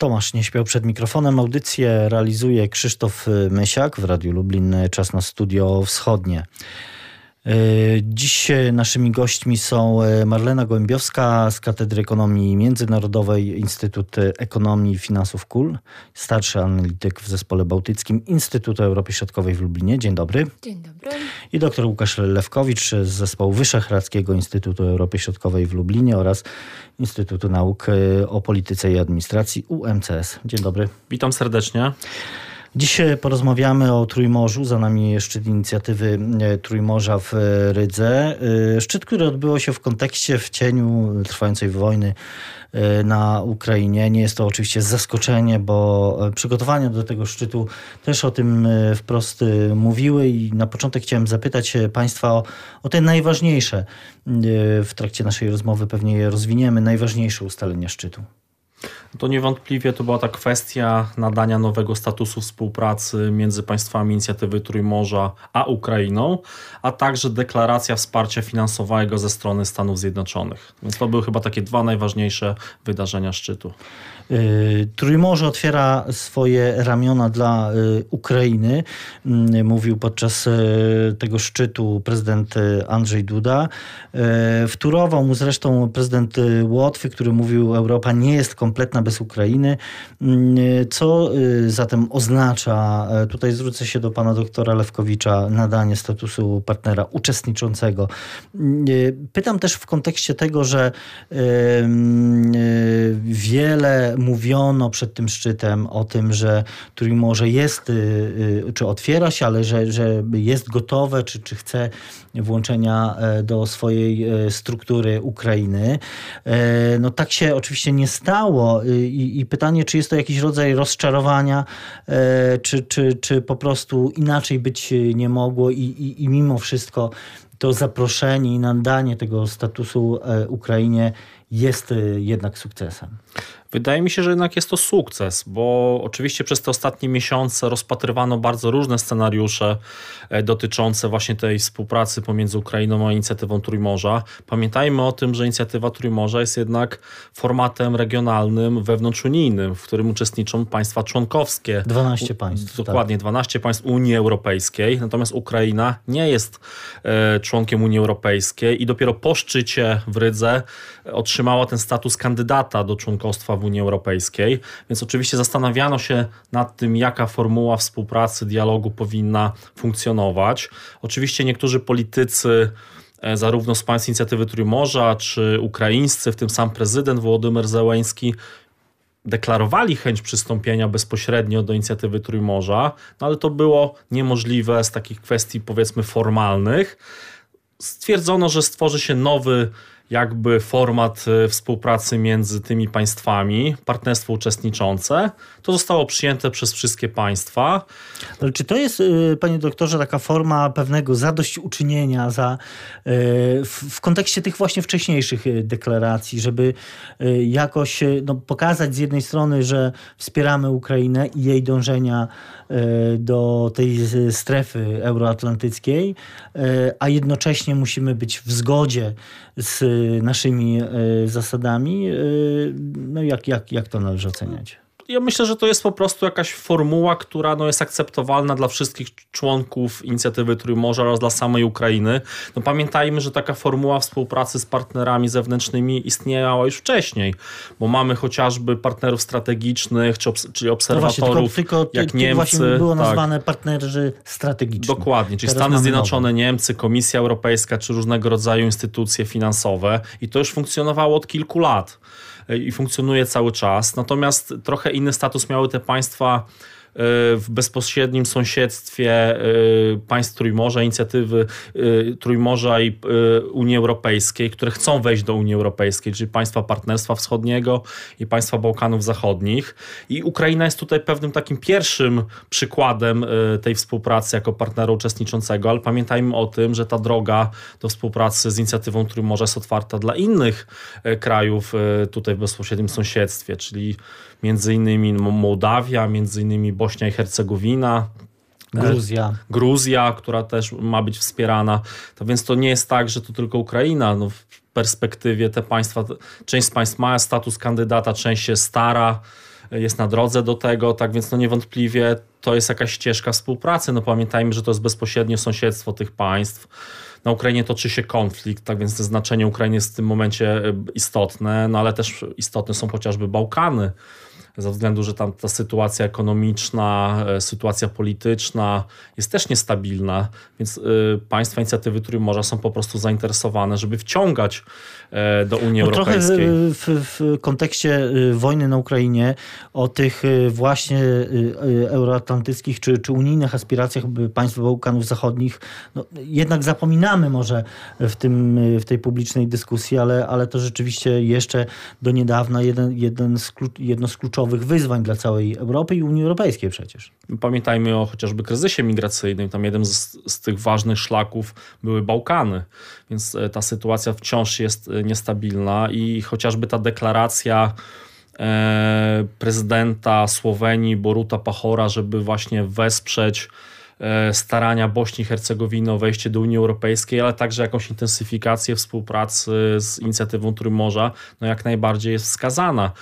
Tomasz nie śpiał przed mikrofonem. Audycję realizuje Krzysztof Mysiak w Radiu Lublin. Czas na studio wschodnie. E, dziś naszymi gośćmi są e, Marlena Gołębiowska z Katedry Ekonomii Międzynarodowej Instytut Ekonomii i Finansów KUL, starszy analityk w Zespole Bałtyckim Instytutu Europy Środkowej w Lublinie. Dzień dobry. Dzień dobry. I dr Łukasz Lewkowicz z Zespołu Wyszehradzkiego Instytutu Europy Środkowej w Lublinie oraz Instytutu Nauk e, o Polityce i Administracji UMCS. Dzień dobry. Witam serdecznie. Dziś porozmawiamy o Trójmorzu. Za nami szczyt inicjatywy e, Trójmorza w Rydze. E, szczyt, który odbyło się w kontekście, w cieniu trwającej wojny e, na Ukrainie. Nie jest to oczywiście zaskoczenie, bo przygotowania do tego szczytu też o tym wprost mówiły i na początek chciałem zapytać Państwa o, o te najważniejsze, w trakcie naszej rozmowy pewnie je rozwiniemy, najważniejsze ustalenia szczytu. To niewątpliwie to była ta kwestia nadania nowego statusu współpracy między państwami inicjatywy Trójmorza a Ukrainą, a także deklaracja wsparcia finansowego ze strony Stanów Zjednoczonych. Więc to były chyba takie dwa najważniejsze wydarzenia szczytu. Y, Trójmorze otwiera swoje ramiona dla y, Ukrainy, mm, mówił podczas y, tego szczytu prezydent Andrzej Duda. Wtórował mu zresztą prezydent Łotwy, który mówił, Europa nie jest kompletna bez Ukrainy. Mm, co zatem oznacza, tutaj zwrócę się do pana doktora Lewkowicza, nadanie statusu partnera uczestniczącego. Pytam też w kontekście tego, że wiele mówiono przed tym szczytem o tym, że Trójmorze jest, y, y, czy otwiera się, ale że, że jest gotowe, czy, czy chce włączenia e, do swojej e, struktury Ukrainy. E, no tak się oczywiście nie stało y, i, i pytanie, czy jest to jakiś rodzaj rozczarowania, czy, czy, czy po prostu inaczej być nie mogło i, i, i mimo wszystko to zaproszenie i nadanie tego statusu Ukrainie jest jednak sukcesem. Wydaje mi się, że jednak jest to sukces, bo oczywiście przez te ostatnie miesiące rozpatrywano bardzo różne scenariusze e, dotyczące właśnie tej współpracy pomiędzy Ukrainą a inicjatywą Trójmorza. Pamiętajmy o tym, że inicjatywa Trójmorza jest jednak formatem regionalnym, wewnątrzunijnym, w którym uczestniczą państwa członkowskie. 12 państw. Dokładnie, tak. 12 państw Unii Europejskiej, natomiast Ukraina nie jest e, członkiem Unii Europejskiej i dopiero po szczycie w Rydze otrzymała ten status kandydata do członkostwa w Unii Europejskiej, więc oczywiście zastanawiano się nad tym, jaka formuła współpracy, dialogu powinna funkcjonować. Oczywiście niektórzy politycy e, zarówno z państw inicjatywy Trójmorza, czy ukraińscy, w tym sam prezydent Wołodymyr Zełeński, deklarowali chęć przystąpienia bezpośrednio do inicjatywy Trójmorza, no ale to było niemożliwe z takich kwestii powiedzmy formalnych. Stwierdzono, że stworzy się nowy jakby format e, współpracy między tymi państwami, partnerstwo uczestniczące. To zostało przyjęte przez wszystkie państwa. Ale czy to jest, e, panie doktorze, taka forma pewnego zadośćuczynienia za, e, w kontekście tych właśnie wcześniejszych deklaracji, żeby jakoś no, pokazać z jednej strony, że wspieramy Ukrainę i jej dążenia do tej strefy euroatlantyckiej, a jednocześnie musimy być w zgodzie z naszymi e, zasadami. E, no jak, jak, jak to należy oceniać? Ja myślę, że to jest po prostu jakaś formuła, która no, jest akceptowalna dla wszystkich członków inicjatywy Trójmorza oraz dla samej Ukrainy. No, pamiętajmy, że taka formuła współpracy z partnerami zewnętrznymi istniała już wcześniej, bo mamy chociażby partnerów strategicznych, czy obs czyli obserwatorów, no właśnie, tylko, tylko, jak Niemcy. Właśnie było tak. nazwane partnerzy strategiczni. Dokładnie, czyli Teraz Stany Zjednoczone, nowe. Niemcy, Komisja Europejska, czy różnego rodzaju instytucje finansowe i to już funkcjonowało od kilku lat i funkcjonuje cały czas. Natomiast trochę inny status miały te państwa w bezpośrednim sąsiedztwie y, państw Trójmorza, inicjatywy y, Trójmorza i Unii Europejskiej, które chcą wejść do Unii Europejskiej, czyli państwa Partnerstwa Wschodniego i państwa Bałkanów Zachodnich. I Ukraina jest tutaj pewnym takim pierwszym przykładem tej współpracy jako partnera uczestniczącego, ale pamiętajmy o tym, że ta droga do współpracy z inicjatywą Trójmorza jest otwarta dla innych krajów tutaj w bezpośrednim sąsiedztwie, czyli między innymi Mołdawia, między innymi Bośnia i Hercegowina, Gruzja. Gruzja, która też ma być wspierana. To więc to nie jest tak, że to tylko Ukraina. No, w perspektywie te państwa, część z państw ma status kandydata, część się stara jest na drodze do tego, tak więc no niewątpliwie to jest jakaś ścieżka współpracy. No pamiętajmy, że to jest bezpośrednie sąsiedztwo tych państw. Na Ukrainie toczy się konflikt, tak więc znaczenie Ukrainy jest w tym momencie istotne, no ale też istotne są chociażby Bałkany ze względu, że tam ta sytuacja ekonomiczna, e, sytuacja polityczna jest też niestabilna, więc y, państwa inicjatywy Trójmorza są po prostu zainteresowane, żeby wciągać e, do Unii no Europejskiej. Trochę w, w, kontekście wojny na Ukrainie o tych właśnie euroatlantyckich czy, czy unijnych aspiracjach państw Bałkanów Zachodnich no, jednak zapominamy może w, tym, w tej publicznej dyskusji, ale, ale to rzeczywiście jeszcze do niedawna jeden, jeden z, jedno z kluczowych kluczowych wyzwań dla całej Europy i Unii Europejskiej przecież. Pamiętajmy o chociażby kryzysie migracyjnym. Tam jeden z, z tych ważnych szlaków były Bałkany, więc e, ta sytuacja wciąż jest e, niestabilna i chociażby ta deklaracja e, prezydenta Słowenii Boruta Pachora, żeby właśnie wesprzeć starania Bośni i Hercegowiny o wejście do Unii Europejskiej, ale także jakąś intensyfikację współpracy z inicjatywą Trójmorza, no jak najbardziej jest wskazana.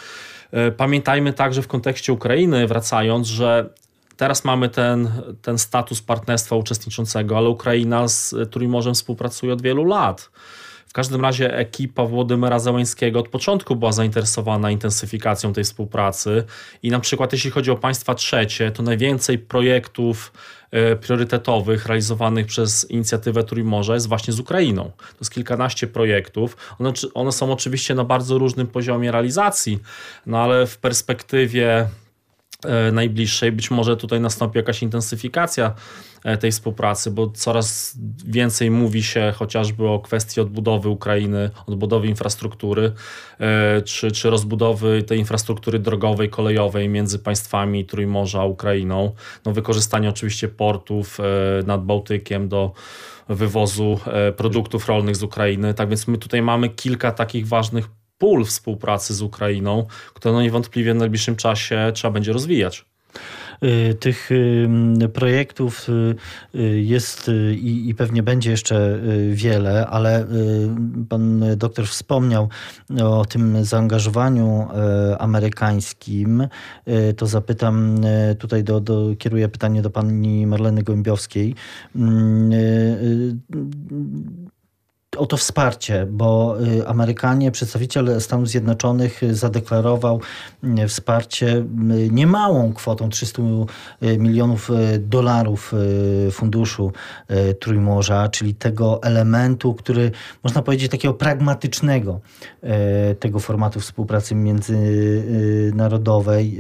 E, pamiętajmy także w kontekście Ukrainy, wracając, że teraz mamy ten, ten status partnerstwa uczestniczącego, ale Ukraina z Trójmorzem współpracuje od wielu lat. W każdym razie ekipa Włodymyra Załęskiego od początku była zainteresowana intensyfikacją tej współpracy i na przykład jeśli chodzi o państwa trzecie, to najwięcej projektów priorytetowych realizowanych przez inicjatywę Trójmorza jest właśnie z Ukrainą. To jest kilkanaście projektów. One, one są oczywiście na bardzo różnym poziomie realizacji, no ale w perspektywie E, najbliższej. Być może tutaj nastąpi jakaś intensyfikacja e, tej współpracy, bo coraz więcej mówi się chociażby o kwestii odbudowy Ukrainy, odbudowy infrastruktury, e, czy, czy rozbudowy tej infrastruktury drogowej, kolejowej między państwami Trójmorza a Ukrainą. No, wykorzystanie oczywiście portów nad Bałtykiem do wywozu produktów rolnych z Ukrainy. Tak więc my tutaj mamy kilka takich ważnych pól współpracy z Ukrainą, które no niewątpliwie w najbliższym czasie trzeba będzie rozwijać. Y, tych projektów y, y, jest i, pewnie będzie jeszcze wiele, ale pan doktor wspomniał o tym zaangażowaniu amerykańskim. To zapytam tutaj, do, do, kieruję pytanie do pani Marleny Gołębiowskiej o to wsparcie, bo y, Amerykanie, przedstawiciel Stanów Zjednoczonych zadeklarował y, wsparcie y, niemałą kwotą 300 milionów dolarów funduszu Trójmorza, czyli tego elementu, który można powiedzieć takiego pragmatycznego tego formatu współpracy międzynarodowej.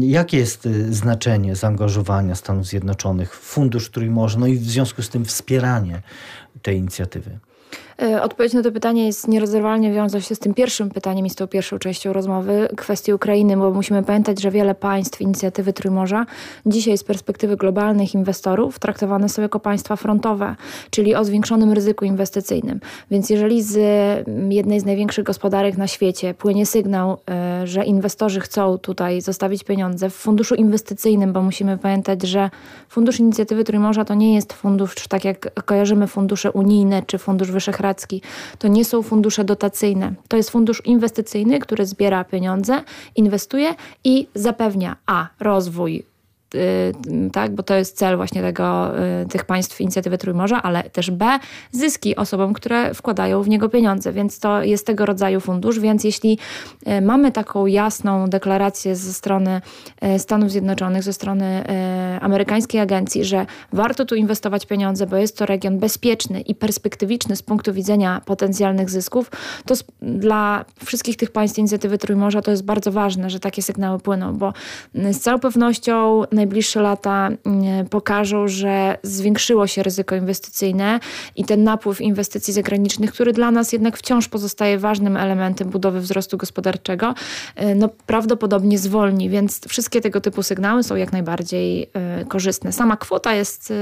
Jakie jest znaczenie zaangażowania Stanów Zjednoczonych w Fundusz Trójmorza, no i w związku z tym wspieranie tej inicjatywy? E, odpowiedź na to pytanie jest nierozerwalnie wiąże się z tym pierwszym pytaniem i z tą pierwszą częścią rozmowy, kwestii Ukrainy, bo musimy pamiętać, że wiele państw inicjatywy Trójmorza dzisiaj z perspektywy globalnych inwestorów traktowane są jako państwa frontowe, czyli o zwiększonym ryzyku inwestycyjnym. Więc jeżeli z jednej z największych gospodarek na świecie płynie sygnał, e, że inwestorzy chcą tutaj zostawić pieniądze w funduszu inwestycyjnym, bo musimy pamiętać, że Fundusz Inicjatywy Trójmorza to nie jest fundusz, tak jak kojarzymy fundusze unijne czy Fundusz To nie są fundusze dotacyjne. To jest fundusz inwestycyjny, który zbiera pieniądze, inwestuje i zapewnia a rozwój tak, bo to jest cel właśnie tego, y, tych państw inicjatywy Trójmorza, ale też B, zyski osobom, które wkładają w niego pieniądze, więc to jest tego rodzaju fundusz, więc jeśli y, mamy taką jasną deklarację ze strony Stanów Zjednoczonych, ze strony amerykańskiej agencji, że warto tu inwestować pieniądze, bo jest to region bezpieczny i perspektywiczny z punktu widzenia potencjalnych zysków, to dla wszystkich tych państw inicjatywy Trójmorza to jest bardzo ważne, że takie sygnały płyną, bo z całą pewnością najbliższe lata mm, pokażą, że zwiększyło się ryzyko inwestycyjne i ten napływ inwestycji zagranicznych, który dla nas jednak wciąż pozostaje ważnym elementem budowy wzrostu gospodarczego, y, no prawdopodobnie zwolni, więc wszystkie tego typu sygnały są jak najbardziej y, korzystne. Sama kwota jest, y,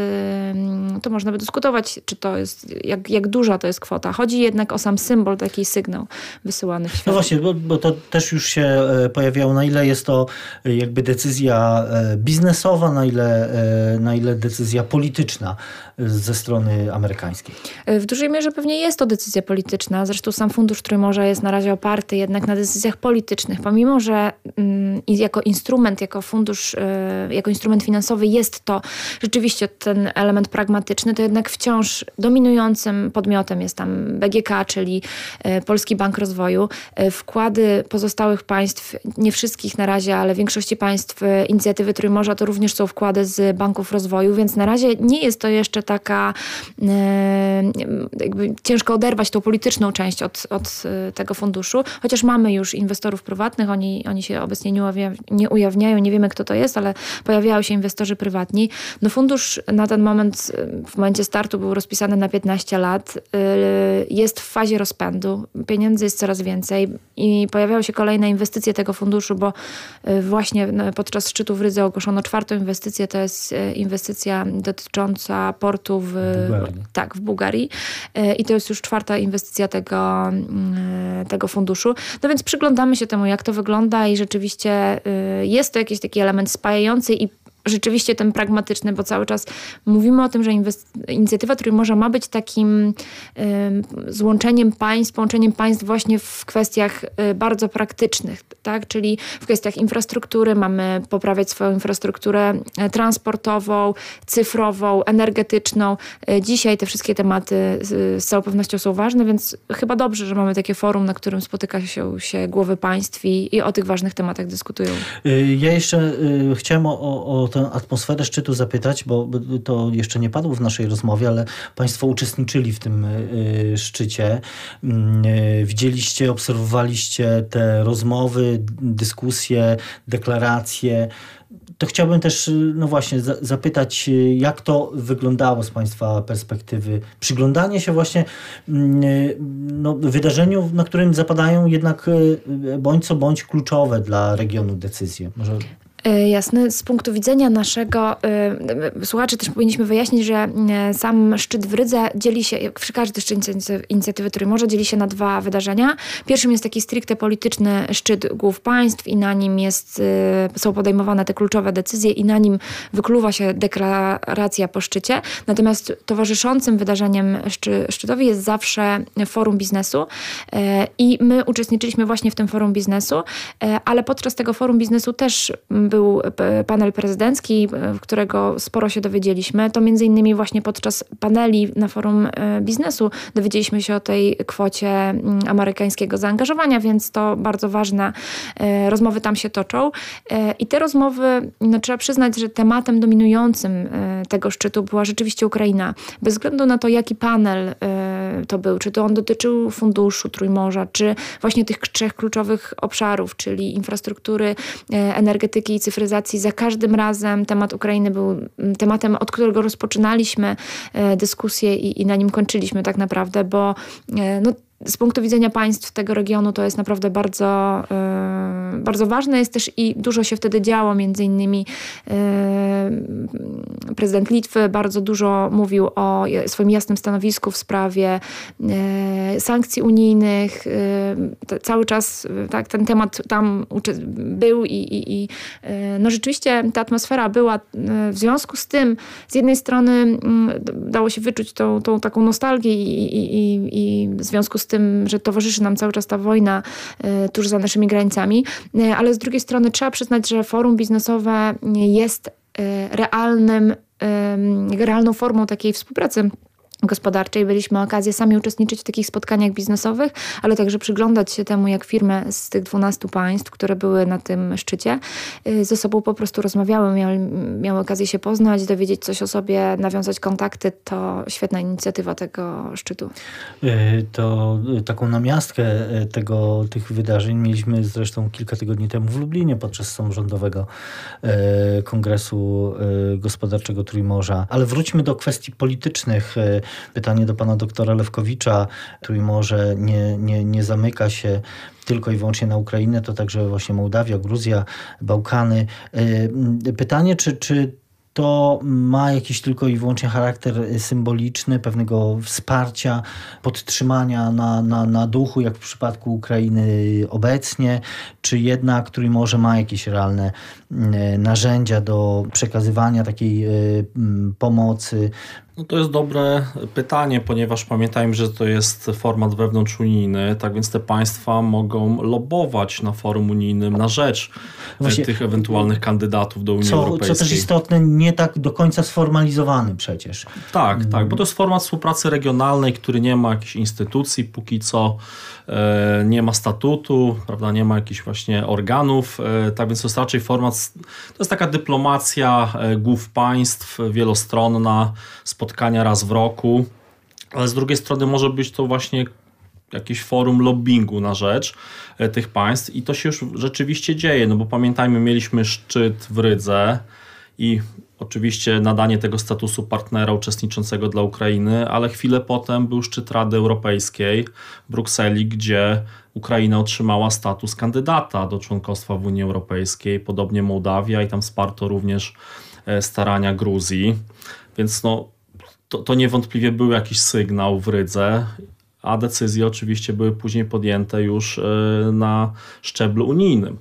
to można by dyskutować, czy to jest, jak, jak duża to jest kwota. Chodzi jednak o sam symbol, taki sygnał wysyłany w świat. No właśnie, bo, bo to też już się e, pojawiało, na ile jest to e, jakby decyzja biznesowa, biznesowa, na ile, na ile decyzja polityczna ze strony amerykańskiej? W dużej mierze pewnie jest to decyzja polityczna. Zresztą sam Fundusz Trójmorza jest na razie oparty jednak na decyzjach politycznych, pomimo, że mm, jako instrument, jako fundusz, jako instrument finansowy jest to rzeczywiście ten element pragmatyczny, to jednak wciąż dominującym podmiotem jest tam BGK, czyli Polski Bank Rozwoju. Wkłady pozostałych państw, nie wszystkich na razie, ale większości państw inicjatywy Trójmorza to również są wkłady z banków rozwoju, więc na razie nie jest to jeszcze taka e, jakby ciężko oderwać tą polityczną część od, od e, tego funduszu, chociaż mamy już inwestorów prywatnych, oni, oni się obecnie nie, nie ujawniają, nie wiemy kto to jest, ale pojawiają się inwestorzy prywatni. No fundusz na ten moment, w momencie startu był rozpisany na 15 lat, e, jest w fazie rozpędu, pieniędzy jest coraz więcej i pojawiają się kolejne inwestycje tego funduszu, bo właśnie podczas szczytu w Rydze ogłoszono czwartą inwestycję, to jest inwestycja dotycząca portu w, Bułgarii. tak, w Bułgarii. E, I to jest już czwarta inwestycja tego, mm, e, tego funduszu. No więc przyglądamy się temu, jak to wygląda i rzeczywiście e, jest to jakiś taki element spajający i rzeczywiście ten pragmatyczny, bo cały czas mówimy o tym, że inicjatywa Trójmorza ma być takim złączeniem państw, połączeniem państw właśnie w kwestiach y, bardzo praktycznych, tak? czyli w kwestiach infrastruktury mamy poprawiać swoją infrastrukturę e, transportową, cyfrową, energetyczną. Y, dzisiaj te wszystkie tematy z całą pewnością są ważne, więc chyba dobrze, że mamy takie forum, na którym spotyka się, się głowy państw i, i o tych ważnych tematach dyskutują. Ja jeszcze chciałem o, o tę atmosferę szczytu zapytać, bo to jeszcze nie padło w naszej rozmowie, ale Państwo uczestniczyli w tym y, szczycie. Mm, y, widzieliście, obserwowaliście te rozmowy, dyskusje, deklaracje to chciałbym też, y, no właśnie, zapytać, jak to wyglądało z Państwa perspektywy? Przyglądanie się właśnie mm, no, wydarzeniu, na którym zapadają jednak bądź co bądź kluczowe dla regionu decyzje. Może jasne. Z punktu widzenia naszego y, słuchaczy też powinniśmy wyjaśnić, że y, sam szczyt w Rydze dzieli się, jak przy każdy szczyt inicjatywy może dzieli się na dwa wydarzenia. Pierwszym jest taki stricte polityczny szczyt głów państw i na nim jest, są podejmowane te kluczowe decyzje i na nim wykluwa się deklaracja po szczycie. Natomiast towarzyszącym wydarzeniem szczy, szczytowi jest zawsze forum biznesu i my uczestniczyliśmy właśnie w tym forum biznesu, ale podczas tego forum biznesu też był panel prezydencki, w którego sporo się dowiedzieliśmy. To między innymi właśnie podczas paneli na forum e, biznesu dowiedzieliśmy się o tej kwocie mm, amerykańskiego zaangażowania, więc to bardzo ważne e, rozmowy tam się toczą. E, I te rozmowy, no, trzeba przyznać, że tematem dominującym tego szczytu była rzeczywiście Ukraina. Bez względu na to, jaki panel to był, czy to on dotyczył funduszu Trójmorza, czy właśnie tych trzech kluczowych obszarów, czyli infrastruktury, energetyki i cyfryzacji za każdym razem. Temat Ukrainy był mm, tematem, od którego rozpoczynaliśmy e, dyskusję i, i na nim kończyliśmy tak naprawdę, bo e, no, z punktu widzenia państw tego regionu to jest naprawdę bardzo, yy, bardzo ważne. Jest też i dużo się wtedy działo, między innymi yy, prezydent Litwy bardzo dużo mówił o swoim jasnym stanowisku w sprawie yy, sankcji unijnych. cały czas tak, ten temat tam był i, i, i no rzeczywiście ta atmosfera była w związku z tym z jednej strony mm, dało się wyczuć tą, tą taką nostalgię i, i, i w związku z tym, że towarzyszy nam cały czas ta wojna e, tuż za naszymi granicami, e, ale z drugiej strony trzeba przyznać, że forum biznesowe jest e, realnym, realną formą takiej współpracy gospodarczej. Byliśmy okazję sami uczestniczyć w takich spotkaniach biznesowych, ale także przyglądać się temu, jak firmy z tych 12 państw, które były na tym szczycie, y, ze sobą po prostu rozmawiały, miały, miały okazję się poznać, dowiedzieć coś o sobie, nawiązać kontakty. To świetna inicjatywa tego szczytu. Y, to y, taką namiastkę tego, tych wydarzeń mieliśmy zresztą kilka tygodni temu w Lublinie podczas samorządowego Kongresu Gospodarczego Trójmorza. Ale wróćmy do kwestii politycznych pytanie do pana doktora Lewkowicza, który może nie, nie, nie zamyka się tylko i wyłącznie na Ukrainę, to także właśnie Mołdawia, Gruzja, Bałkany. Y, pytanie, czy, czy to ma jakiś tylko i wyłącznie charakter symboliczny, pewnego wsparcia, podtrzymania na, na, na duchu, jak w przypadku Ukrainy obecnie, czy jednak, który może ma jakieś realne mm, narzędzia do przekazywania takiej y, pomocy, no to jest dobre pytanie, ponieważ pamiętajmy, że to jest format wewnątrzunijny, tak więc te państwa mogą lobować na forum unijnym na rzecz Właśnie, tych ewentualnych kandydatów do Unii co, Europejskiej. Co też istotne, nie tak do końca sformalizowany przecież. Tak, mm. tak, bo to jest format współpracy regionalnej, który nie ma jakichś instytucji póki co, e, nie ma statutu, prawda, nie ma jakichś właśnie organów, e, tak więc to jest raczej format, to jest taka dyplomacja e, głów państw wielostronna, spotkania raz w roku, ale z drugiej strony może być to właśnie jakieś forum lobbingu na rzecz e, tych państw i to się już rzeczywiście dzieje, no bo pamiętajmy, mieliśmy szczyt w Rydze i oczywiście nadanie tego statusu partnera uczestniczącego dla Ukrainy, ale chwilę potem był szczyt Rady Europejskiej w Brukseli, gdzie Ukraina otrzymała status kandydata do członkostwa w Unii Europejskiej, podobnie Mołdawia i tam wsparto również e, starania Gruzji. Więc no, to, to niewątpliwie był jakiś sygnał w Rydze, a decyzje oczywiście były później podjęte już e, na szczeblu unijnym.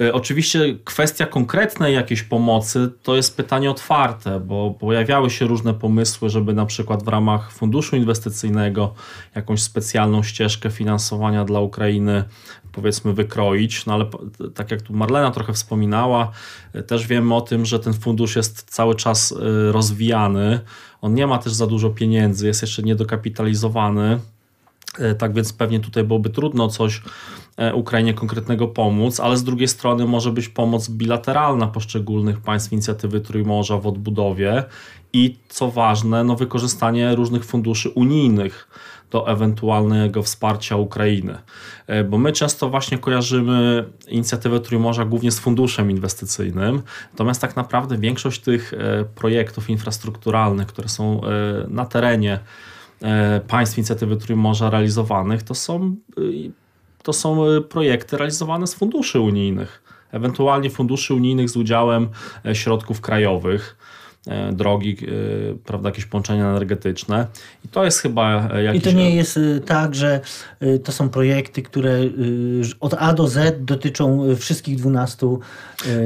E, oczywiście kwestia konkretnej jakiejś pomocy to jest pytanie otwarte, bo pojawiały się różne pomysły, żeby na przykład w ramach funduszu inwestycyjnego jakąś specjalną ścieżkę finansowania dla Ukrainy powiedzmy wykroić, no ale tak jak tu Marlena trochę wspominała, e, też wiemy o tym, że ten fundusz jest cały czas rozwijany. On nie ma też za dużo pieniędzy, jest jeszcze niedokapitalizowany. E, tak więc pewnie tutaj byłoby trudno coś e, Ukrainie konkretnego pomóc, ale z drugiej strony może być pomoc bilateralna poszczególnych państw inicjatywy Trójmorza w odbudowie i co ważne, no wykorzystanie różnych funduszy unijnych do ewentualnego wsparcia Ukrainy. E, bo my często właśnie kojarzymy inicjatywę Trójmorza głównie z funduszem inwestycyjnym, natomiast tak naprawdę większość tych projektów infrastrukturalnych, które są na terenie E, państw inicjatywy Trójmorza realizowanych, to są, to są projekty realizowane z funduszy unijnych, ewentualnie funduszy unijnych z udziałem e, środków krajowych. E, drogi, e, prawda, jakieś połączenia energetyczne. I to jest chyba jakiś... I to nie jest e, tak, że to są projekty, które od A do Z dotyczą wszystkich 12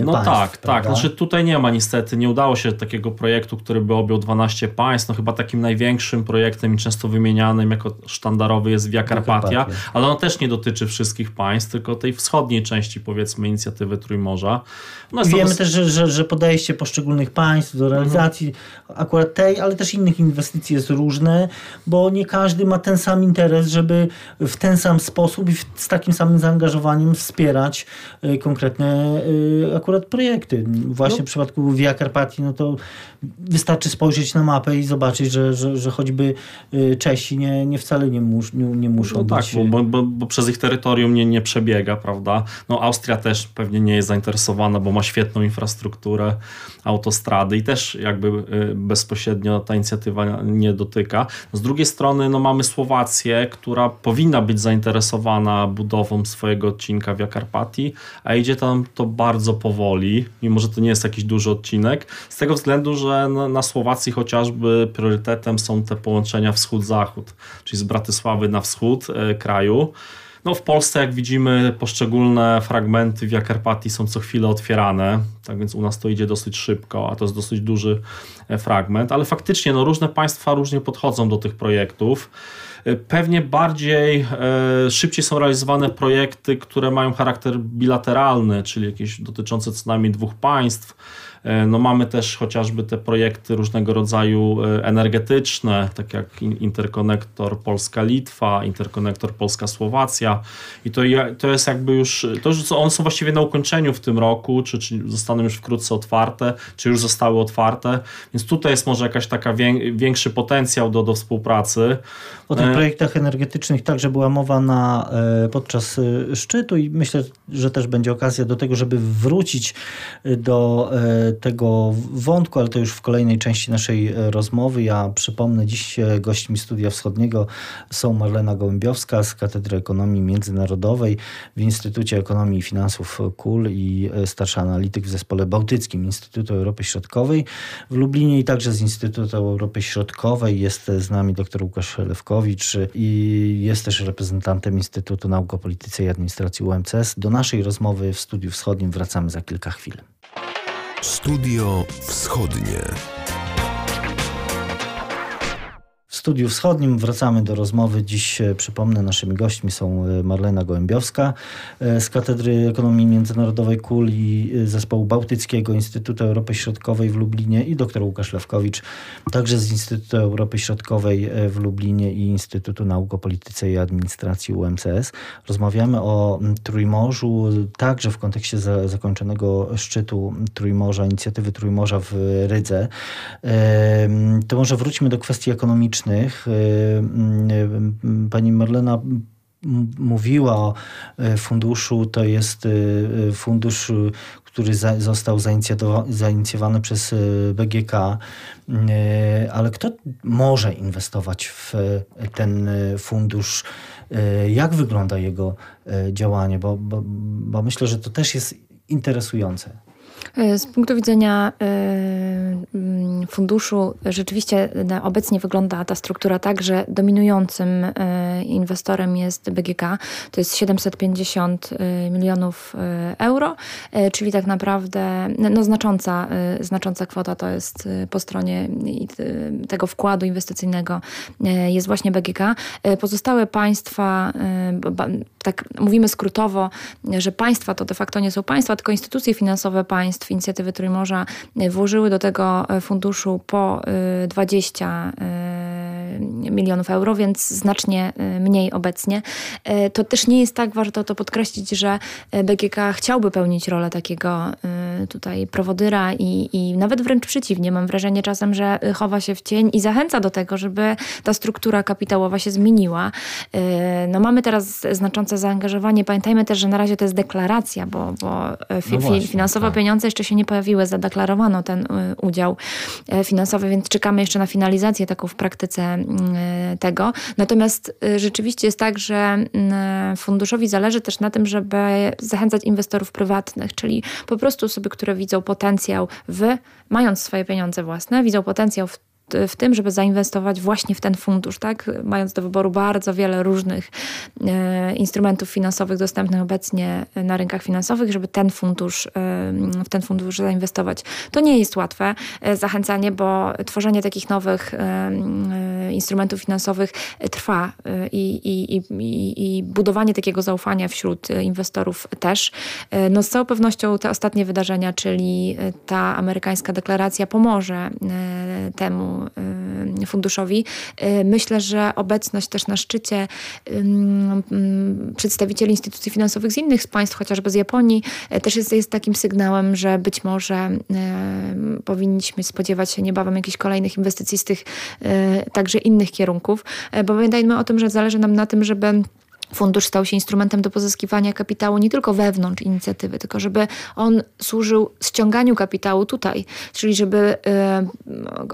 no państw. tak, tak. prawda? tak. Znaczy tutaj nie ma niestety, nie udało się takiego projektu, który by objął 12 państw. No chyba takim największym projektem i często wymienianym jako sztandarowy jest Via Carpatia, ale on też nie dotyczy wszystkich państw, tylko tej wschodniej części powiedzmy inicjatywy Trójmorza. No Wiemy to... też, że, że, że podejście poszczególnych państw do realizacji mhm. akurat tej, ale też innych inwestycji jest różne, bo nie każdy ma ten sam interes, żeby w ten sam sposób i z takim samym zaangażowaniem wspierać y, konkretne y, akurat projekty. Właśnie no. w przypadku Via Carpatii, no to wystarczy spojrzeć na mapę i zobaczyć, że, że, że choćby y, Czesi nie, nie wcale nie, mus, nie, nie muszą no być... Tak, bo, bo, bo, przez ich terytorium nie, nie przebiega, prawda? No Austria też pewnie nie jest zainteresowana, bo ma świetną infrastrukturę, autostrady i też jakby y, bezpośrednio ta inicjatywa nie dotyka. Z drugiej strony no mamy Słowację, która powinna być zainteresowana budową swojego odcinka Via Carpatii, a idzie tam to bardzo powoli, mimo że to nie jest jakiś duży odcinek, z tego względu, że na Słowacji chociażby priorytetem są te połączenia wschód-zachód, czyli z Bratysławy na wschód e, kraju. No w Polsce, jak widzimy, poszczególne fragmenty Via Carpatii są co chwilę otwierane, tak więc u nas to idzie dosyć szybko, a to jest dosyć duży e, fragment, ale faktycznie no, różne państwa różnie podchodzą do tych projektów. E, pewnie bardziej e, szybciej są realizowane projekty, które mają charakter bilateralny, czyli jakieś dotyczące co najmniej dwóch państw no mamy też chociażby te projekty różnego rodzaju e, energetyczne, tak jak interkonektor Polska-Litwa, interkonektor Polska-Słowacja i to, to jest jakby już, to już one są właściwie na ukończeniu w tym roku, czy, czy zostaną już wkrótce otwarte, czy już zostały otwarte, więc tutaj jest może jakaś taka większy potencjał do, do współpracy. O tym projektach energetycznych także była mowa na, podczas szczytu i myślę, że też będzie okazja do tego, żeby wrócić do tego wątku, ale to już w kolejnej części naszej rozmowy. Ja przypomnę, dziś gośćmi Studia Wschodniego są Marlena Gołębiowska z Katedry Ekonomii Międzynarodowej w Instytucie Ekonomii i Finansów KUL i starsza analityk w Zespole Bałtyckim Instytutu Europy Środkowej w Lublinie i także z Instytutu Europy Środkowej. Jest z nami dr Łukasz Lewkowicz i jest też reprezentantem Instytutu Nauk o Polityce i Administracji UMCS. Do naszej rozmowy w Studiu Wschodnim wracamy za kilka chwil. Studio Wschodnie. Studiu Wschodnim wracamy do rozmowy. Dziś, e, przypomnę, naszymi gośćmi są e, Marlena Gołębiowska e, z Katedry Ekonomii Międzynarodowej KUL i Zespołu Bałtyckiego Instytutu Europy Środkowej w Lublinie i dr Łukasz Lewkowicz, także z Instytutu Europy Środkowej w Lublinie i Instytutu Nauk o Polityce i Administracji UMCS. Rozmawiamy o Trójmorzu, także w kontekście za, zakończonego szczytu Trójmorza, inicjatywy Trójmorza w Rydze. To może wróćmy do kwestii ekonomicznej Y, y, pani Marlena mówiła o y, funduszu, to jest fundusz, który został zainicjowany przez BGK, ale kto może inwestować w ten fundusz? Jak wygląda jego działanie? Bo, bo, bo myślę, że to też jest interesujące. E, z punktu widzenia e, mm, funduszu, rzeczywiście obecnie wygląda ta struktura tak, że dominującym e, inwestorem jest BGK. To jest 750 milionów euro, czyli tak naprawdę no, znacząca, znacząca kwota to jest po stronie tego wkładu inwestycyjnego jest właśnie BGK. Pozostałe państwa, tak mówimy skrótowo, że państwa to de facto nie są państwa, tylko instytucje finansowe państw, inicjatywy Trójmorza e, włożyły do tego e, funduszu po 20 e, milionów euro, więc znacznie mniej obecnie. To też nie jest tak, warto to podkreślić, że BGK chciałby pełnić rolę takiego tutaj prowodyra i, i nawet wręcz przeciwnie. Mam wrażenie czasem, że chowa się w cień i zachęca do tego, żeby ta struktura kapitałowa się zmieniła. No mamy teraz znaczące zaangażowanie. Pamiętajmy też, że na razie to jest deklaracja, bo, bo no właśnie, finansowe tak. pieniądze jeszcze się nie pojawiły, zadeklarowano ten y, udział finansowy, więc czekamy jeszcze na finalizację taką w praktyce tego. Natomiast y, rzeczywiście jest tak, że mm, funduszowi zależy też na tym, żeby zachęcać inwestorów prywatnych, czyli po prostu osoby, które widzą potencjał w, mając swoje pieniądze własne, widzą potencjał w w tym, żeby zainwestować właśnie w ten fundusz, tak? Mając do wyboru bardzo wiele różnych e, instrumentów finansowych dostępnych obecnie na rynkach finansowych, żeby ten fundusz, e, w ten fundusz zainwestować. To nie jest łatwe e, zachęcanie, bo tworzenie takich nowych e, e, instrumentów finansowych trwa e, i, i, i, i, budowanie takiego zaufania wśród inwestorów też. No z całą pewnością te ostatnie wydarzenia, czyli ta amerykańska deklaracja pomoże temu Y, funduszowi. Y, myślę, że obecność też na szczycie przedstawicieli instytucji finansowych z innych państw, chociażby z Japonii, y, też jest, jest takim sygnałem, że być może powinniśmy spodziewać się niebawem jakichś kolejnych inwestycji z tych także innych kierunków, bo pamiętajmy o tym, że zależy nam na tym, żeby Fundusz stał się instrumentem do pozyskiwania kapitału nie tylko wewnątrz inicjatywy, tylko żeby on służył ściąganiu kapitału tutaj, czyli żeby e,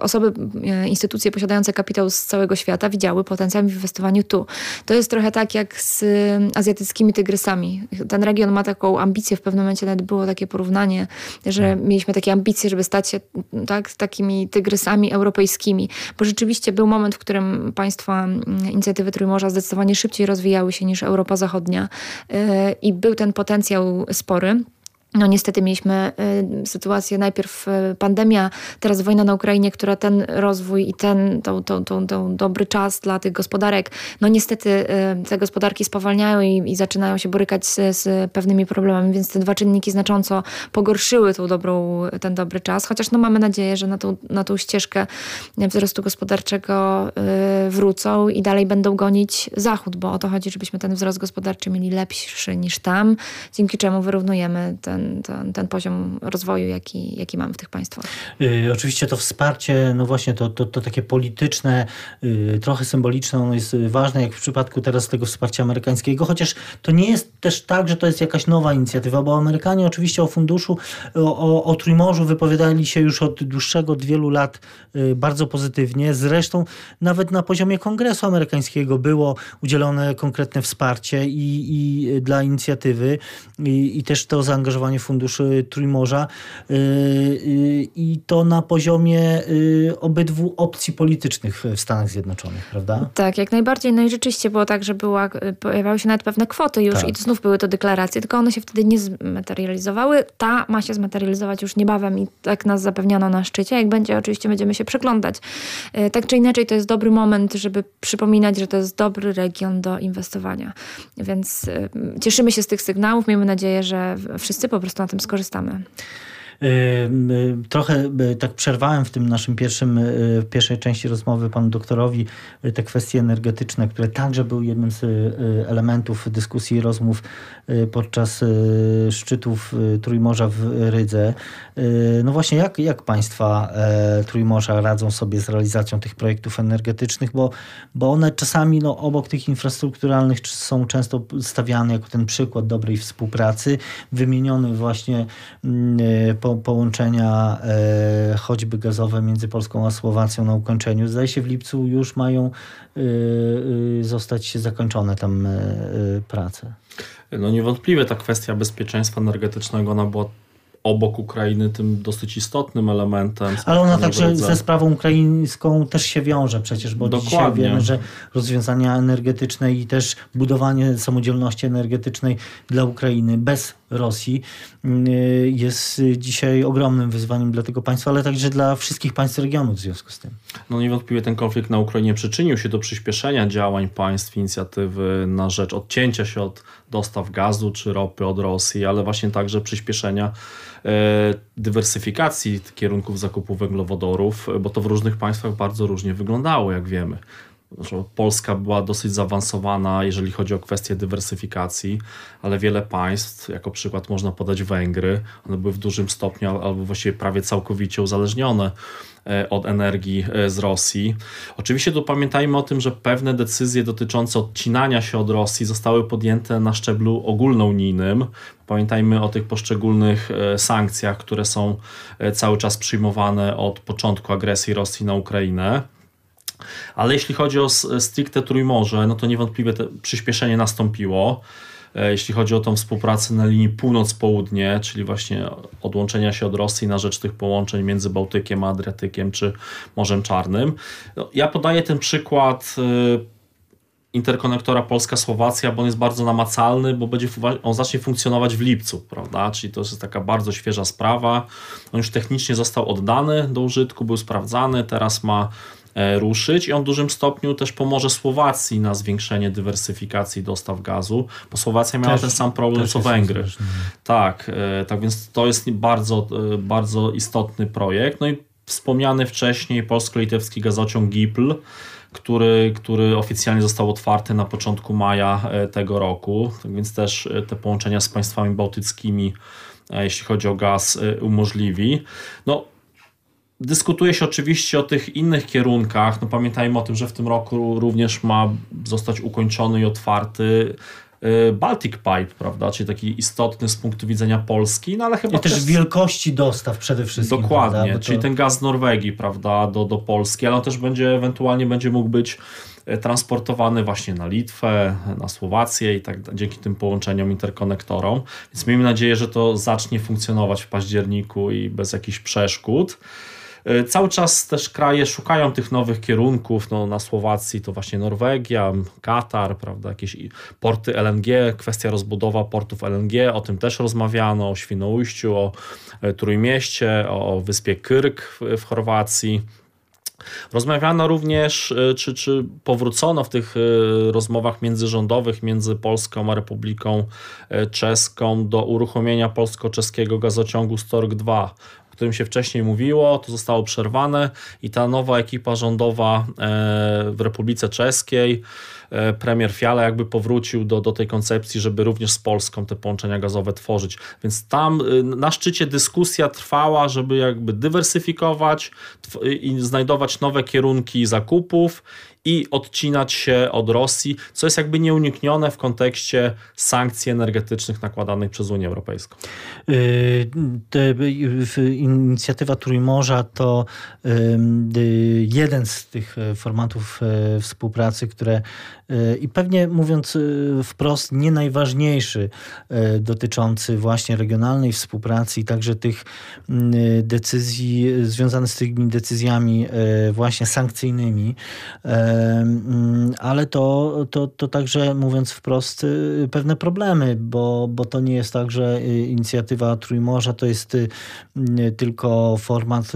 osoby, e, instytucje posiadające kapitał z całego świata widziały potencjał w inwestowaniu tu. To jest trochę tak jak z azjatyckimi tygrysami. Ten region ma taką ambicję, w pewnym momencie nawet było takie porównanie, że tak. mieliśmy takie ambicje, żeby stać się tak, takimi tygrysami europejskimi, bo rzeczywiście był moment, w którym państwa inicjatywy Trójmorza zdecydowanie szybciej rozwijały się niż Europa Zachodnia e, i był ten potencjał spory. No niestety mieliśmy y, sytuację najpierw y, pandemia, teraz wojna na Ukrainie, która ten rozwój i ten to, to, to dobry czas dla tych gospodarek, no niestety y, te gospodarki spowalniają i, i zaczynają się borykać z, z, pewnymi problemami, więc te dwa czynniki znacząco pogorszyły tą dobrą, ten dobry czas, chociaż no mamy nadzieję, że na tą, na tą ścieżkę wzrostu gospodarczego wrócą i dalej będą gonić Zachód, bo o to chodzi, żebyśmy ten wzrost gospodarczy mieli lepszy niż tam, dzięki czemu wyrównujemy ten ten, ten, ten poziom rozwoju, jaki, jaki mamy w tych państwach. Y, oczywiście to wsparcie, no właśnie to, to, to takie polityczne, y, trochę symboliczne, ono jest ważne, jak w przypadku teraz tego wsparcia amerykańskiego, chociaż to nie jest też tak, że to jest jakaś nowa inicjatywa, bo Amerykanie oczywiście o funduszu, o, o, Trójmorzu wypowiadali się już od dłuższego, od wielu lat y, bardzo pozytywnie. Zresztą nawet na poziomie Kongresu Amerykańskiego było udzielone konkretne wsparcie i, i dla inicjatywy i, i też to zaangażowanie funduszy Trójmorza y, y, i to na poziomie obydwu opcji politycznych w Stanach Zjednoczonych, prawda? Tak, jak najbardziej. No i rzeczywiście było tak, że była, pojawiały się nawet pewne kwoty już tak. i znów były to deklaracje, tylko one się wtedy nie zmaterializowały. Ta ma się zmaterializować już niebawem i tak nas zapewniano na szczycie. Jak będzie, oczywiście będziemy się przeglądać. E, tak czy inaczej, to jest dobry moment, żeby przypominać, że to jest dobry region do inwestowania. Więc cieszymy się z tych sygnałów. Miejmy nadzieję, że wszyscy po prostu na tym skorzystamy. Trochę tak przerwałem w tym naszym pierwszym, y, pierwszej części rozmowy panu doktorowi y, te kwestie energetyczne, które także były jednym z y, elementów dyskusji i rozmów podczas szczytów Trójmorza w Rydze. No właśnie, jak, jak państwa e, Trójmorza radzą sobie z realizacją tych projektów energetycznych, bo, bo one czasami no, obok tych infrastrukturalnych są często stawiane jako ten przykład dobrej współpracy, wymieniony właśnie mm, po po, połączenia e, choćby gazowe między Polską a Słowacją na ukończeniu. Zdaje się w lipcu już mają e, e, zostać zakończone tam e, e, prace. No niewątpliwie ta kwestia bezpieczeństwa energetycznego ona była obok Ukrainy tym dosyć istotnym elementem. Ale ona także ze sprawą ukraińską też się wiąże przecież, bo Dokładnie. dzisiaj wiemy, że rozwiązania energetyczne i też budowanie samodzielności energetycznej dla Ukrainy bez Rosji y, jest dzisiaj ogromnym wyzwaniem dla tego państwa, ale także dla wszystkich państw regionu w związku z tym. No niewątpliwie ten konflikt na Ukrainie przyczynił się do przyspieszenia działań państw inicjatywy na rzecz odcięcia się od dostaw gazu czy ropy od Rosji, ale właśnie także przyspieszenia dywersyfikacji kierunków zakupu węglowodorów, bo to w różnych państwach bardzo różnie wyglądało, jak wiemy. Polska była dosyć zaawansowana, jeżeli chodzi o kwestię dywersyfikacji, ale wiele państw, jako przykład można podać Węgry, one były w dużym stopniu albo właściwie prawie całkowicie uzależnione e, od energii e, z Rosji. Oczywiście tu pamiętajmy o tym, że pewne decyzje dotyczące odcinania się od Rosji zostały podjęte na szczeblu ogólnounijnym. Pamiętajmy o tych poszczególnych e, sankcjach, które są cały czas przyjmowane od początku agresji Rosji na Ukrainę. Ale jeśli chodzi o stricte Trójmorze, no to niewątpliwie przyspieszenie nastąpiło. E, jeśli chodzi o tą współpracę na linii północ-południe, czyli właśnie odłączenia się od Rosji na rzecz tych połączeń między Bałtykiem a Adriatykiem czy Morzem Czarnym. No, ja podaję ten przykład e, interkonektora Polska-Słowacja, bo on jest bardzo namacalny, bo będzie, on zacznie funkcjonować w lipcu, prawda? Czyli to jest taka bardzo świeża sprawa. On już technicznie został oddany do użytku, był sprawdzany, teraz ma ruszyć i on w dużym stopniu też pomoże Słowacji na zwiększenie dywersyfikacji dostaw gazu, bo Słowacja miała też, ten sam problem co Węgry. Tak, e, tak więc to jest bardzo, e, bardzo istotny projekt. No i wspomniany wcześniej polsko-litewski gazociąg GIPL, który, który oficjalnie został otwarty na początku maja tego roku, tak więc też te połączenia z państwami bałtyckimi jeśli chodzi o gaz, umożliwi. No, Dyskutuje się oczywiście o tych innych kierunkach. No pamiętajmy o tym, że w tym roku również ma zostać ukończony i otwarty y, Baltic Pipe, prawda? Czyli taki istotny z punktu widzenia Polski, no ale chyba I też, też wielkości dostaw przede wszystkim. Dokładnie, to... czyli ten gaz z Norwegii, prawda, do, do Polski, ale on też będzie ewentualnie będzie mógł być e, transportowany właśnie na Litwę, na Słowację i tak dzięki tym połączeniom, interkonektorom. Więc miejmy nadzieję, że to zacznie funkcjonować w październiku i bez jakichś przeszkód. E, cały czas też kraje szukają tych nowych kierunków. No, na Słowacji to właśnie Norwegia, Katar, prawda, jakieś porty LNG, kwestia rozbudowa portów LNG, o tym też rozmawiano, o Świnoujściu, o e, Trójmieście, o wyspie Kyrk w Chorwacji. Rozmawiano również, e, czy, czy powrócono w tych rozmowach międzyrządowych między Polską a Republiką Czeską do uruchomienia polsko-czeskiego gazociągu Stork 2 którym się wcześniej mówiło, to zostało przerwane i ta nowa ekipa rządowa e, w Republice Czeskiej premier Fiala jakby powrócił do, do tej koncepcji, żeby również z Polską te połączenia gazowe tworzyć. Więc tam y, na szczycie dyskusja trwała, żeby jakby dywersyfikować i znajdować nowe kierunki zakupów i odcinać się od Rosji, co jest jakby nieuniknione w kontekście sankcji energetycznych nakładanych przez Unię Europejską. Y, inicjatywa Trójmorza to y, jeden z tych formatów y, współpracy, które i pewnie mówiąc wprost, nie najważniejszy dotyczący właśnie regionalnej współpracy i także tych decyzji związanych z tymi decyzjami właśnie sankcyjnymi ale to, to, to także mówiąc wprost y, pewne problemy, bo, bo to nie jest tak, że y, inicjatywa Trójmorza to jest y, tylko format,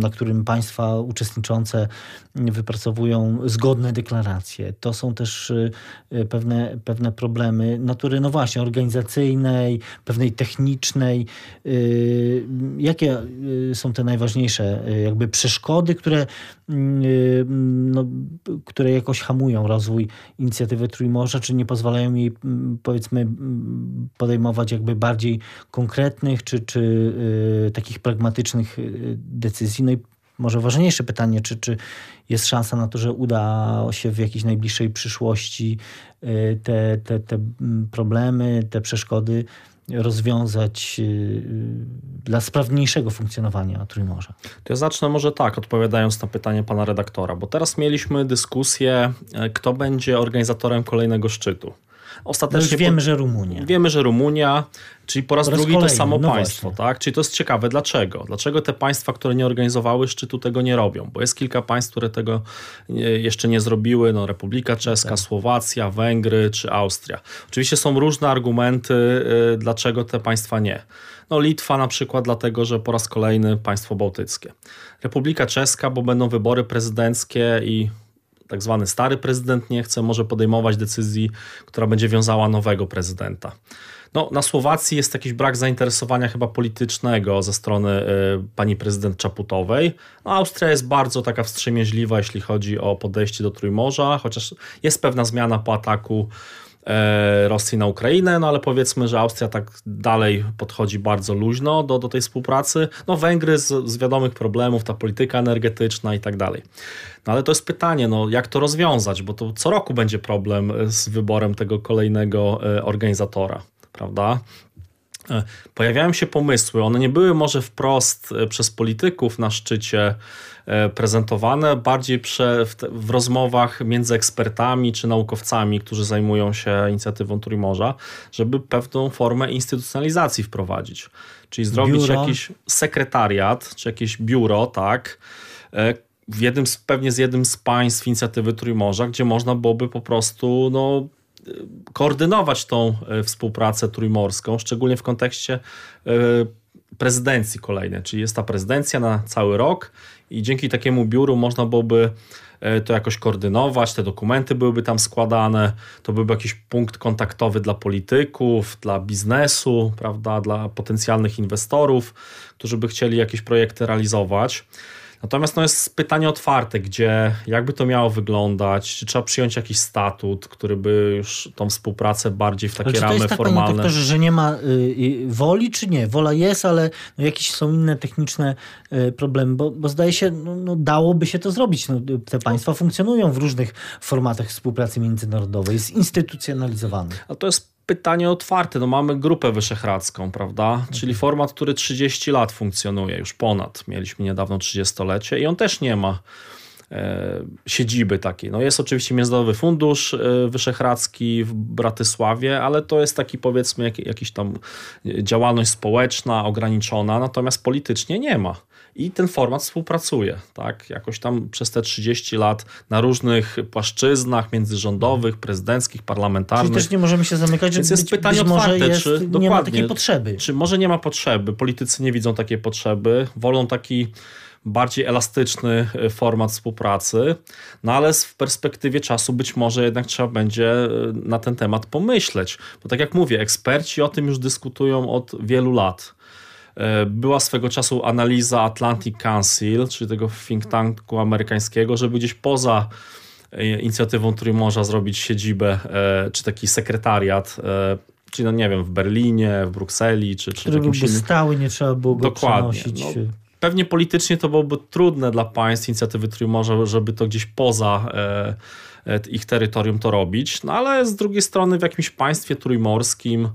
na którym państwa uczestniczące wypracowują zgodne deklaracje. To są też pewne, pewne problemy natury, no właśnie, organizacyjnej, pewnej technicznej. Jakie są te najważniejsze jakby przeszkody, które no, które jakoś hamują rozwój inicjatywy Trójmorza, czy nie pozwalają jej powiedzmy podejmować jakby bardziej konkretnych, czy, czy y, takich pragmatycznych y, decyzji. No i może ważniejsze pytanie, czy, czy jest szansa na to, że uda się w jakiejś najbliższej przyszłości y, te, te, te problemy, te przeszkody rozwiązać y, dla sprawniejszego funkcjonowania Trójmorza? To ja zacznę może tak, odpowiadając na pytanie pana redaktora, bo teraz mieliśmy dyskusję, kto będzie organizatorem kolejnego szczytu. Ostatecznie no wiemy, że Rumunia. Wiemy, że Rumunia, czyli po raz, po raz drugi kolejny. to samo no państwo, tak? Czyli to jest ciekawe. Dlaczego? Dlaczego te państwa, które nie organizowały szczytu, tego nie robią? Bo jest kilka państw, które tego jeszcze nie zrobiły. No, Republika Czeska, tak. Słowacja, Węgry czy Austria. Oczywiście są różne argumenty, y, dlaczego te państwa nie. No Litwa na przykład dlatego, że po raz kolejny państwo bałtyckie. Republika Czeska, bo będą wybory prezydenckie i tak zwany stary prezydent nie chce, może podejmować decyzji, która będzie wiązała nowego prezydenta. No, na Słowacji jest jakiś brak zainteresowania chyba politycznego ze strony y, pani prezydent Czaputowej. No, Austria jest bardzo taka wstrzemięźliwa, jeśli chodzi o podejście do Trójmorza, chociaż jest pewna zmiana po ataku Rosji na Ukrainę, no ale powiedzmy, że Austria tak dalej podchodzi bardzo luźno do, do tej współpracy. No Węgry z, z wiadomych problemów, ta polityka energetyczna i tak dalej. No ale to jest pytanie, no jak to rozwiązać, bo to co roku będzie problem z wyborem tego kolejnego e, organizatora, prawda? E, pojawiają się pomysły, one nie były może wprost przez polityków na szczycie E, prezentowane, bardziej prze, w, w, rozmowach między ekspertami czy naukowcami, którzy zajmują się inicjatywą Trójmorza, żeby pewną formę instytucjonalizacji wprowadzić. Czyli zrobić biuro. jakiś sekretariat, czy jakieś biuro, tak, e, w jednym z, pewnie z jednym z państw inicjatywy Trójmorza, gdzie można byłoby po prostu no, koordynować tą e, współpracę trójmorską, szczególnie w kontekście prezydencji kolejnej, czyli jest ta prezydencja na cały rok i dzięki takiemu biuru można byłoby e, to jakoś koordynować, te dokumenty byłyby tam składane, to byłby jakiś punkt kontaktowy dla polityków, dla biznesu, prawda, dla potencjalnych inwestorów, którzy by chcieli jakieś projekty realizować. Natomiast no jest pytanie otwarte, gdzie, jakby to miało wyglądać, czy trzeba przyjąć jakiś statut, który by już tą współpracę bardziej w takie ale ramy to jest tak, formalne. Panie doktorze, że nie ma y, woli, czy nie? Wola jest, ale no jakieś są inne techniczne y, problemy, bo, bo zdaje się, no, no, dałoby się to zrobić. No, te państwa funkcjonują w różnych formatach współpracy międzynarodowej, jest instytucjonalizowany. A to jest pytanie otwarte. No mamy grupę wyszehradzką, prawda? Czyli mhm. format, który 30 lat funkcjonuje, już ponad. Mieliśmy niedawno 30-lecie i on też nie ma e, siedziby takiej. No jest oczywiście Międzynarodowy Fundusz e, Wyszehradzki w Bratysławie, ale to jest taki powiedzmy jak, jakiś tam działalność społeczna ograniczona, natomiast politycznie nie ma i ten format współpracuje, tak? Jakoś tam przez te 30 lat na różnych płaszczyznach międzyrządowych, prezydenckich, parlamentarnych. Czyli też nie możemy się zamykać, Więc jest być, pytanie być otwarte, jest, czy nie dokładnie, ma takiej potrzeby. Czy może nie ma potrzeby, politycy nie widzą takiej potrzeby, wolą taki bardziej elastyczny e, format współpracy, no ale w perspektywie czasu być może jednak trzeba będzie e, na ten temat pomyśleć. Bo tak jak mówię, eksperci o tym już dyskutują od wielu lat. E, była swego czasu analiza Atlantic Council, czyli tego think tanku amerykańskiego, żeby gdzieś poza inicjatywą Trójmorza zrobić siedzibę, czy taki sekretariat czyli no nie wiem, w Berlinie, w Brukseli, czy, czy byłby innym. stały, nie trzeba było go Dokładnie. No, pewnie politycznie to byłoby trudne dla państw inicjatywy Trójmorza, żeby to gdzieś poza e, e, ich terytorium to robić, no ale z drugiej strony w jakimś państwie trójmorskim,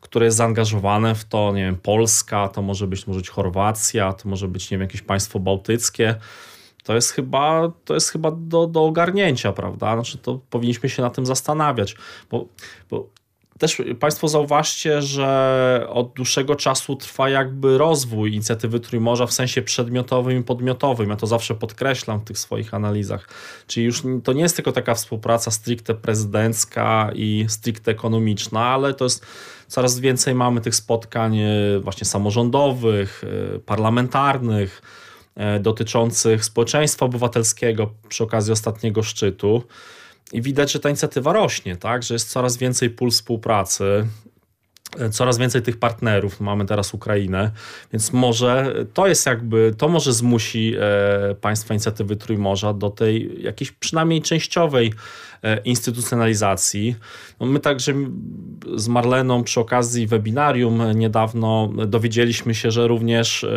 które jest zaangażowane w to, nie wiem, Polska, to może być, może być Chorwacja, to może być, nie wiem, jakieś państwo bałtyckie, to jest chyba, to jest chyba do, do ogarnięcia, prawda? Znaczy, to powinniśmy się na tym zastanawiać, bo, bo też Państwo zauważcie, że od dłuższego czasu trwa jakby rozwój inicjatywy Trójmorza w sensie przedmiotowym i podmiotowym. Ja to zawsze podkreślam w tych swoich analizach. Czyli już to nie jest tylko taka współpraca stricte prezydencka i stricte ekonomiczna, ale to jest coraz więcej mamy tych spotkań e, właśnie samorządowych, e, parlamentarnych, e, dotyczących społeczeństwa obywatelskiego przy okazji ostatniego szczytu. I widać, że ta inicjatywa rośnie, tak? że jest coraz więcej pól współpracy, coraz więcej tych partnerów. Mamy teraz Ukrainę, więc może to jest jakby, to może zmusi e, państwa inicjatywy Trójmorza do tej jakiejś przynajmniej częściowej e, instytucjonalizacji. No my także z Marleną przy okazji webinarium niedawno dowiedzieliśmy się, że również e,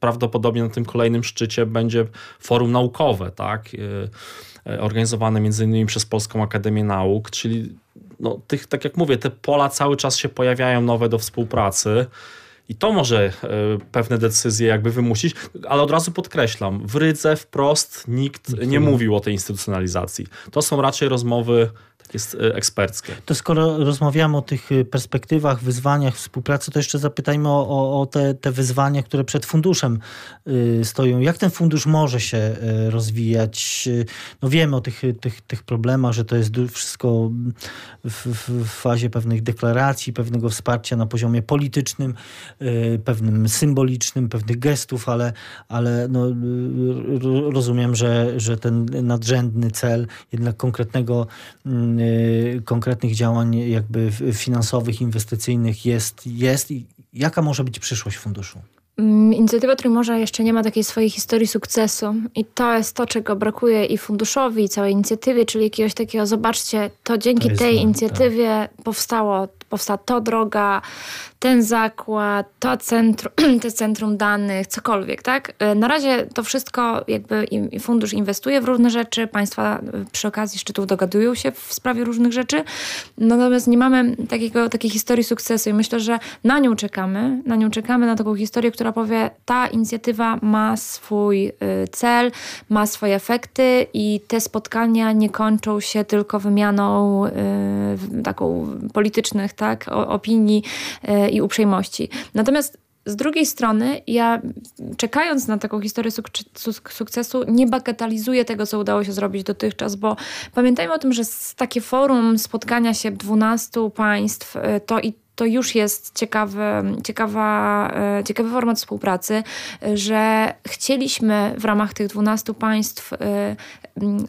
prawdopodobnie na tym kolejnym szczycie będzie forum naukowe, tak? E, organizowane innymi przez Polską Akademię Nauk, czyli no, tych, tak jak mówię, te pola cały czas się pojawiają nowe do współpracy. I to może e, pewne decyzje jakby wymusić, ale od razu podkreślam, w Rydze wprost nikt nie mówił o tej instytucjonalizacji. To są raczej rozmowy jest e, eksperckie. To skoro rozmawiamy o tych e, perspektywach, wyzwaniach współpracy, to jeszcze zapytajmy o, o, o te, te wyzwania, które przed funduszem y, stoją. Jak ten fundusz może się rozwijać? No wiemy o tych, tych, tych problemach, że to jest wszystko w, w fazie pewnych deklaracji, pewnego wsparcia na poziomie politycznym, y, pewnym symbolicznym, pewnych gestów, ale, ale no, rozumiem, że, że ten nadrzędny cel jednak konkretnego mm, Y, konkretnych działań jakby finansowych, inwestycyjnych jest, jest i jaka może być przyszłość funduszu? Mm, inicjatywa Trójmorza jeszcze nie ma takiej swojej historii sukcesu i to jest to, czego brakuje i funduszowi, i całej inicjatywie, czyli jakiegoś takiego, zobaczcie, to dzięki to tej inicjatywie tak. powstało, powstała to droga, ten zakład, to centrum, te centrum danych, cokolwiek, tak? E, na razie to wszystko jakby fundusz inwestuje w różne rzeczy, państwa e, przy okazji szczytów dogadują się w sprawie różnych rzeczy, natomiast nie mamy takiego, takiej historii sukcesu i myślę, że na nią czekamy, na nią czekamy, na taką historię, która powie, ta inicjatywa ma swój e, cel, ma swoje efekty i te spotkania nie kończą się tylko wymianą taką politycznych, tak, opinii i uprzejmości. Natomiast z drugiej strony, ja czekając na taką historię suk sukcesu, nie bagatelizuję tego, co udało się zrobić dotychczas, bo pamiętajmy o tym, że takie forum spotkania się 12 państw y, to i to już jest ciekawy, ciekawa, y, ciekawy format współpracy, że chcieliśmy w ramach tych 12 państw y,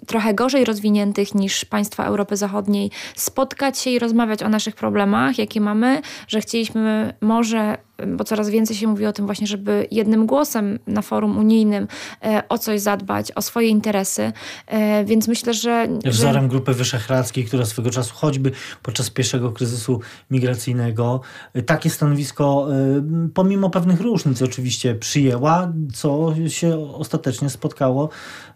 trochę gorzej rozwiniętych niż państwa Europy Zachodniej spotkać się i rozmawiać o naszych problemach, jakie mamy, że chcieliśmy może bo coraz więcej się mówi o tym właśnie, żeby jednym głosem na forum unijnym e, o coś zadbać, o swoje interesy. E, więc myślę, że... Wzorem że... Grupy Wyszehradzkiej, która swego czasu choćby podczas pierwszego kryzysu migracyjnego e, takie stanowisko, pomimo pewnych różnic oczywiście, przyjęła, co się ostatecznie spotkało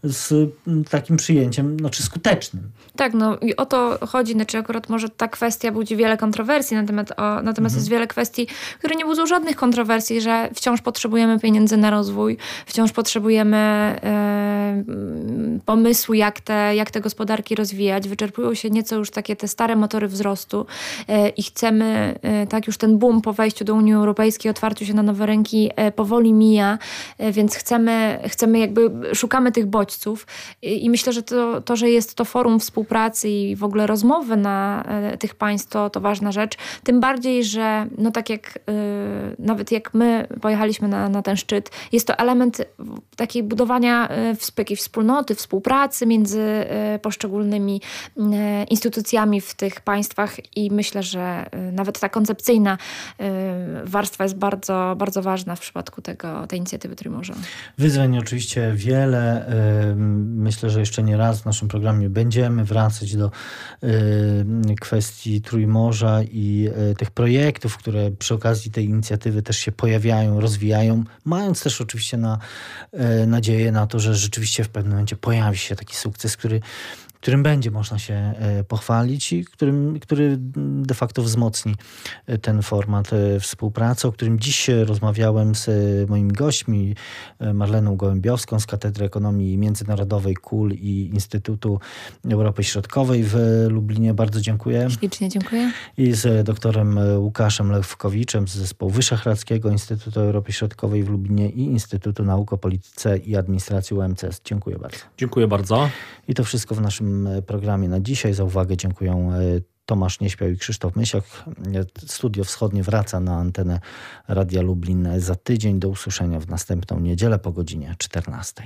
z takim przyjęciem, znaczy skutecznym. Tak, no i o to chodzi, znaczy akurat może ta kwestia budzi wiele kontrowersji, natomiast, o, natomiast mhm. jest wiele kwestii, które nie budzą żadnych kontrowersji, że wciąż potrzebujemy pieniędzy na rozwój, wciąż potrzebujemy e, pomysłu, jak te, jak te gospodarki rozwijać. Wyczerpują się nieco już takie te stare motory wzrostu e, i chcemy, e, tak już ten boom po wejściu do Unii Europejskiej, otwarciu się na nowe rynki powoli mija, więc chcemy, chcemy jakby, szukamy tych bodźców i, myślę, że to, to, że jest to forum współpracy i w ogóle rozmowy na tych państw, to, to ważna rzecz. Tym bardziej, że no tak jak nawet jak my pojechaliśmy na, na ten szczyt, jest to element takiej budowania takiej wspólnoty, współpracy między poszczególnymi instytucjami w tych państwach i myślę, że nawet ta koncepcyjna warstwa jest bardzo, bardzo ważna w przypadku tego, tej inicjatywy Trójmorza. Wyzwań oczywiście wiele. Myślę, że jeszcze nie raz w naszym programie będziemy wracać do kwestii Trójmorza i tych projektów, które przy okazji tej inicjatywy też się pojawiają, rozwijają, mając też oczywiście na, nadzieję na to, że rzeczywiście w pewnym momencie pojawi się taki sukces, który którym będzie można się e, pochwalić i którym, który de facto wzmocni e, ten format e, współpracy, o którym dziś rozmawiałem z moimi gośćmi, Marleną Gołębiowską z Katedry Ekonomii Międzynarodowej KUL i Instytutu Europy Środkowej w Lublinie. Bardzo dziękuję. Ślicznie dziękuję. I z doktorem Łukaszem Lewkowiczem z Zespołu Wyszehradzkiego Instytutu Europy Środkowej w Lublinie i Instytutu Nauk o Polityce i Administracji UMCS. Dziękuję bardzo. Dziękuję bardzo. I to wszystko w naszym programie na dzisiaj. Za uwagę dziękuję e, Tomasz Nieśpiał i Krzysztof Mysiak. Studio Wschodnie wraca na antenę Radia Lublin za tydzień. Do usłyszenia w następną niedzielę po godzinie 14.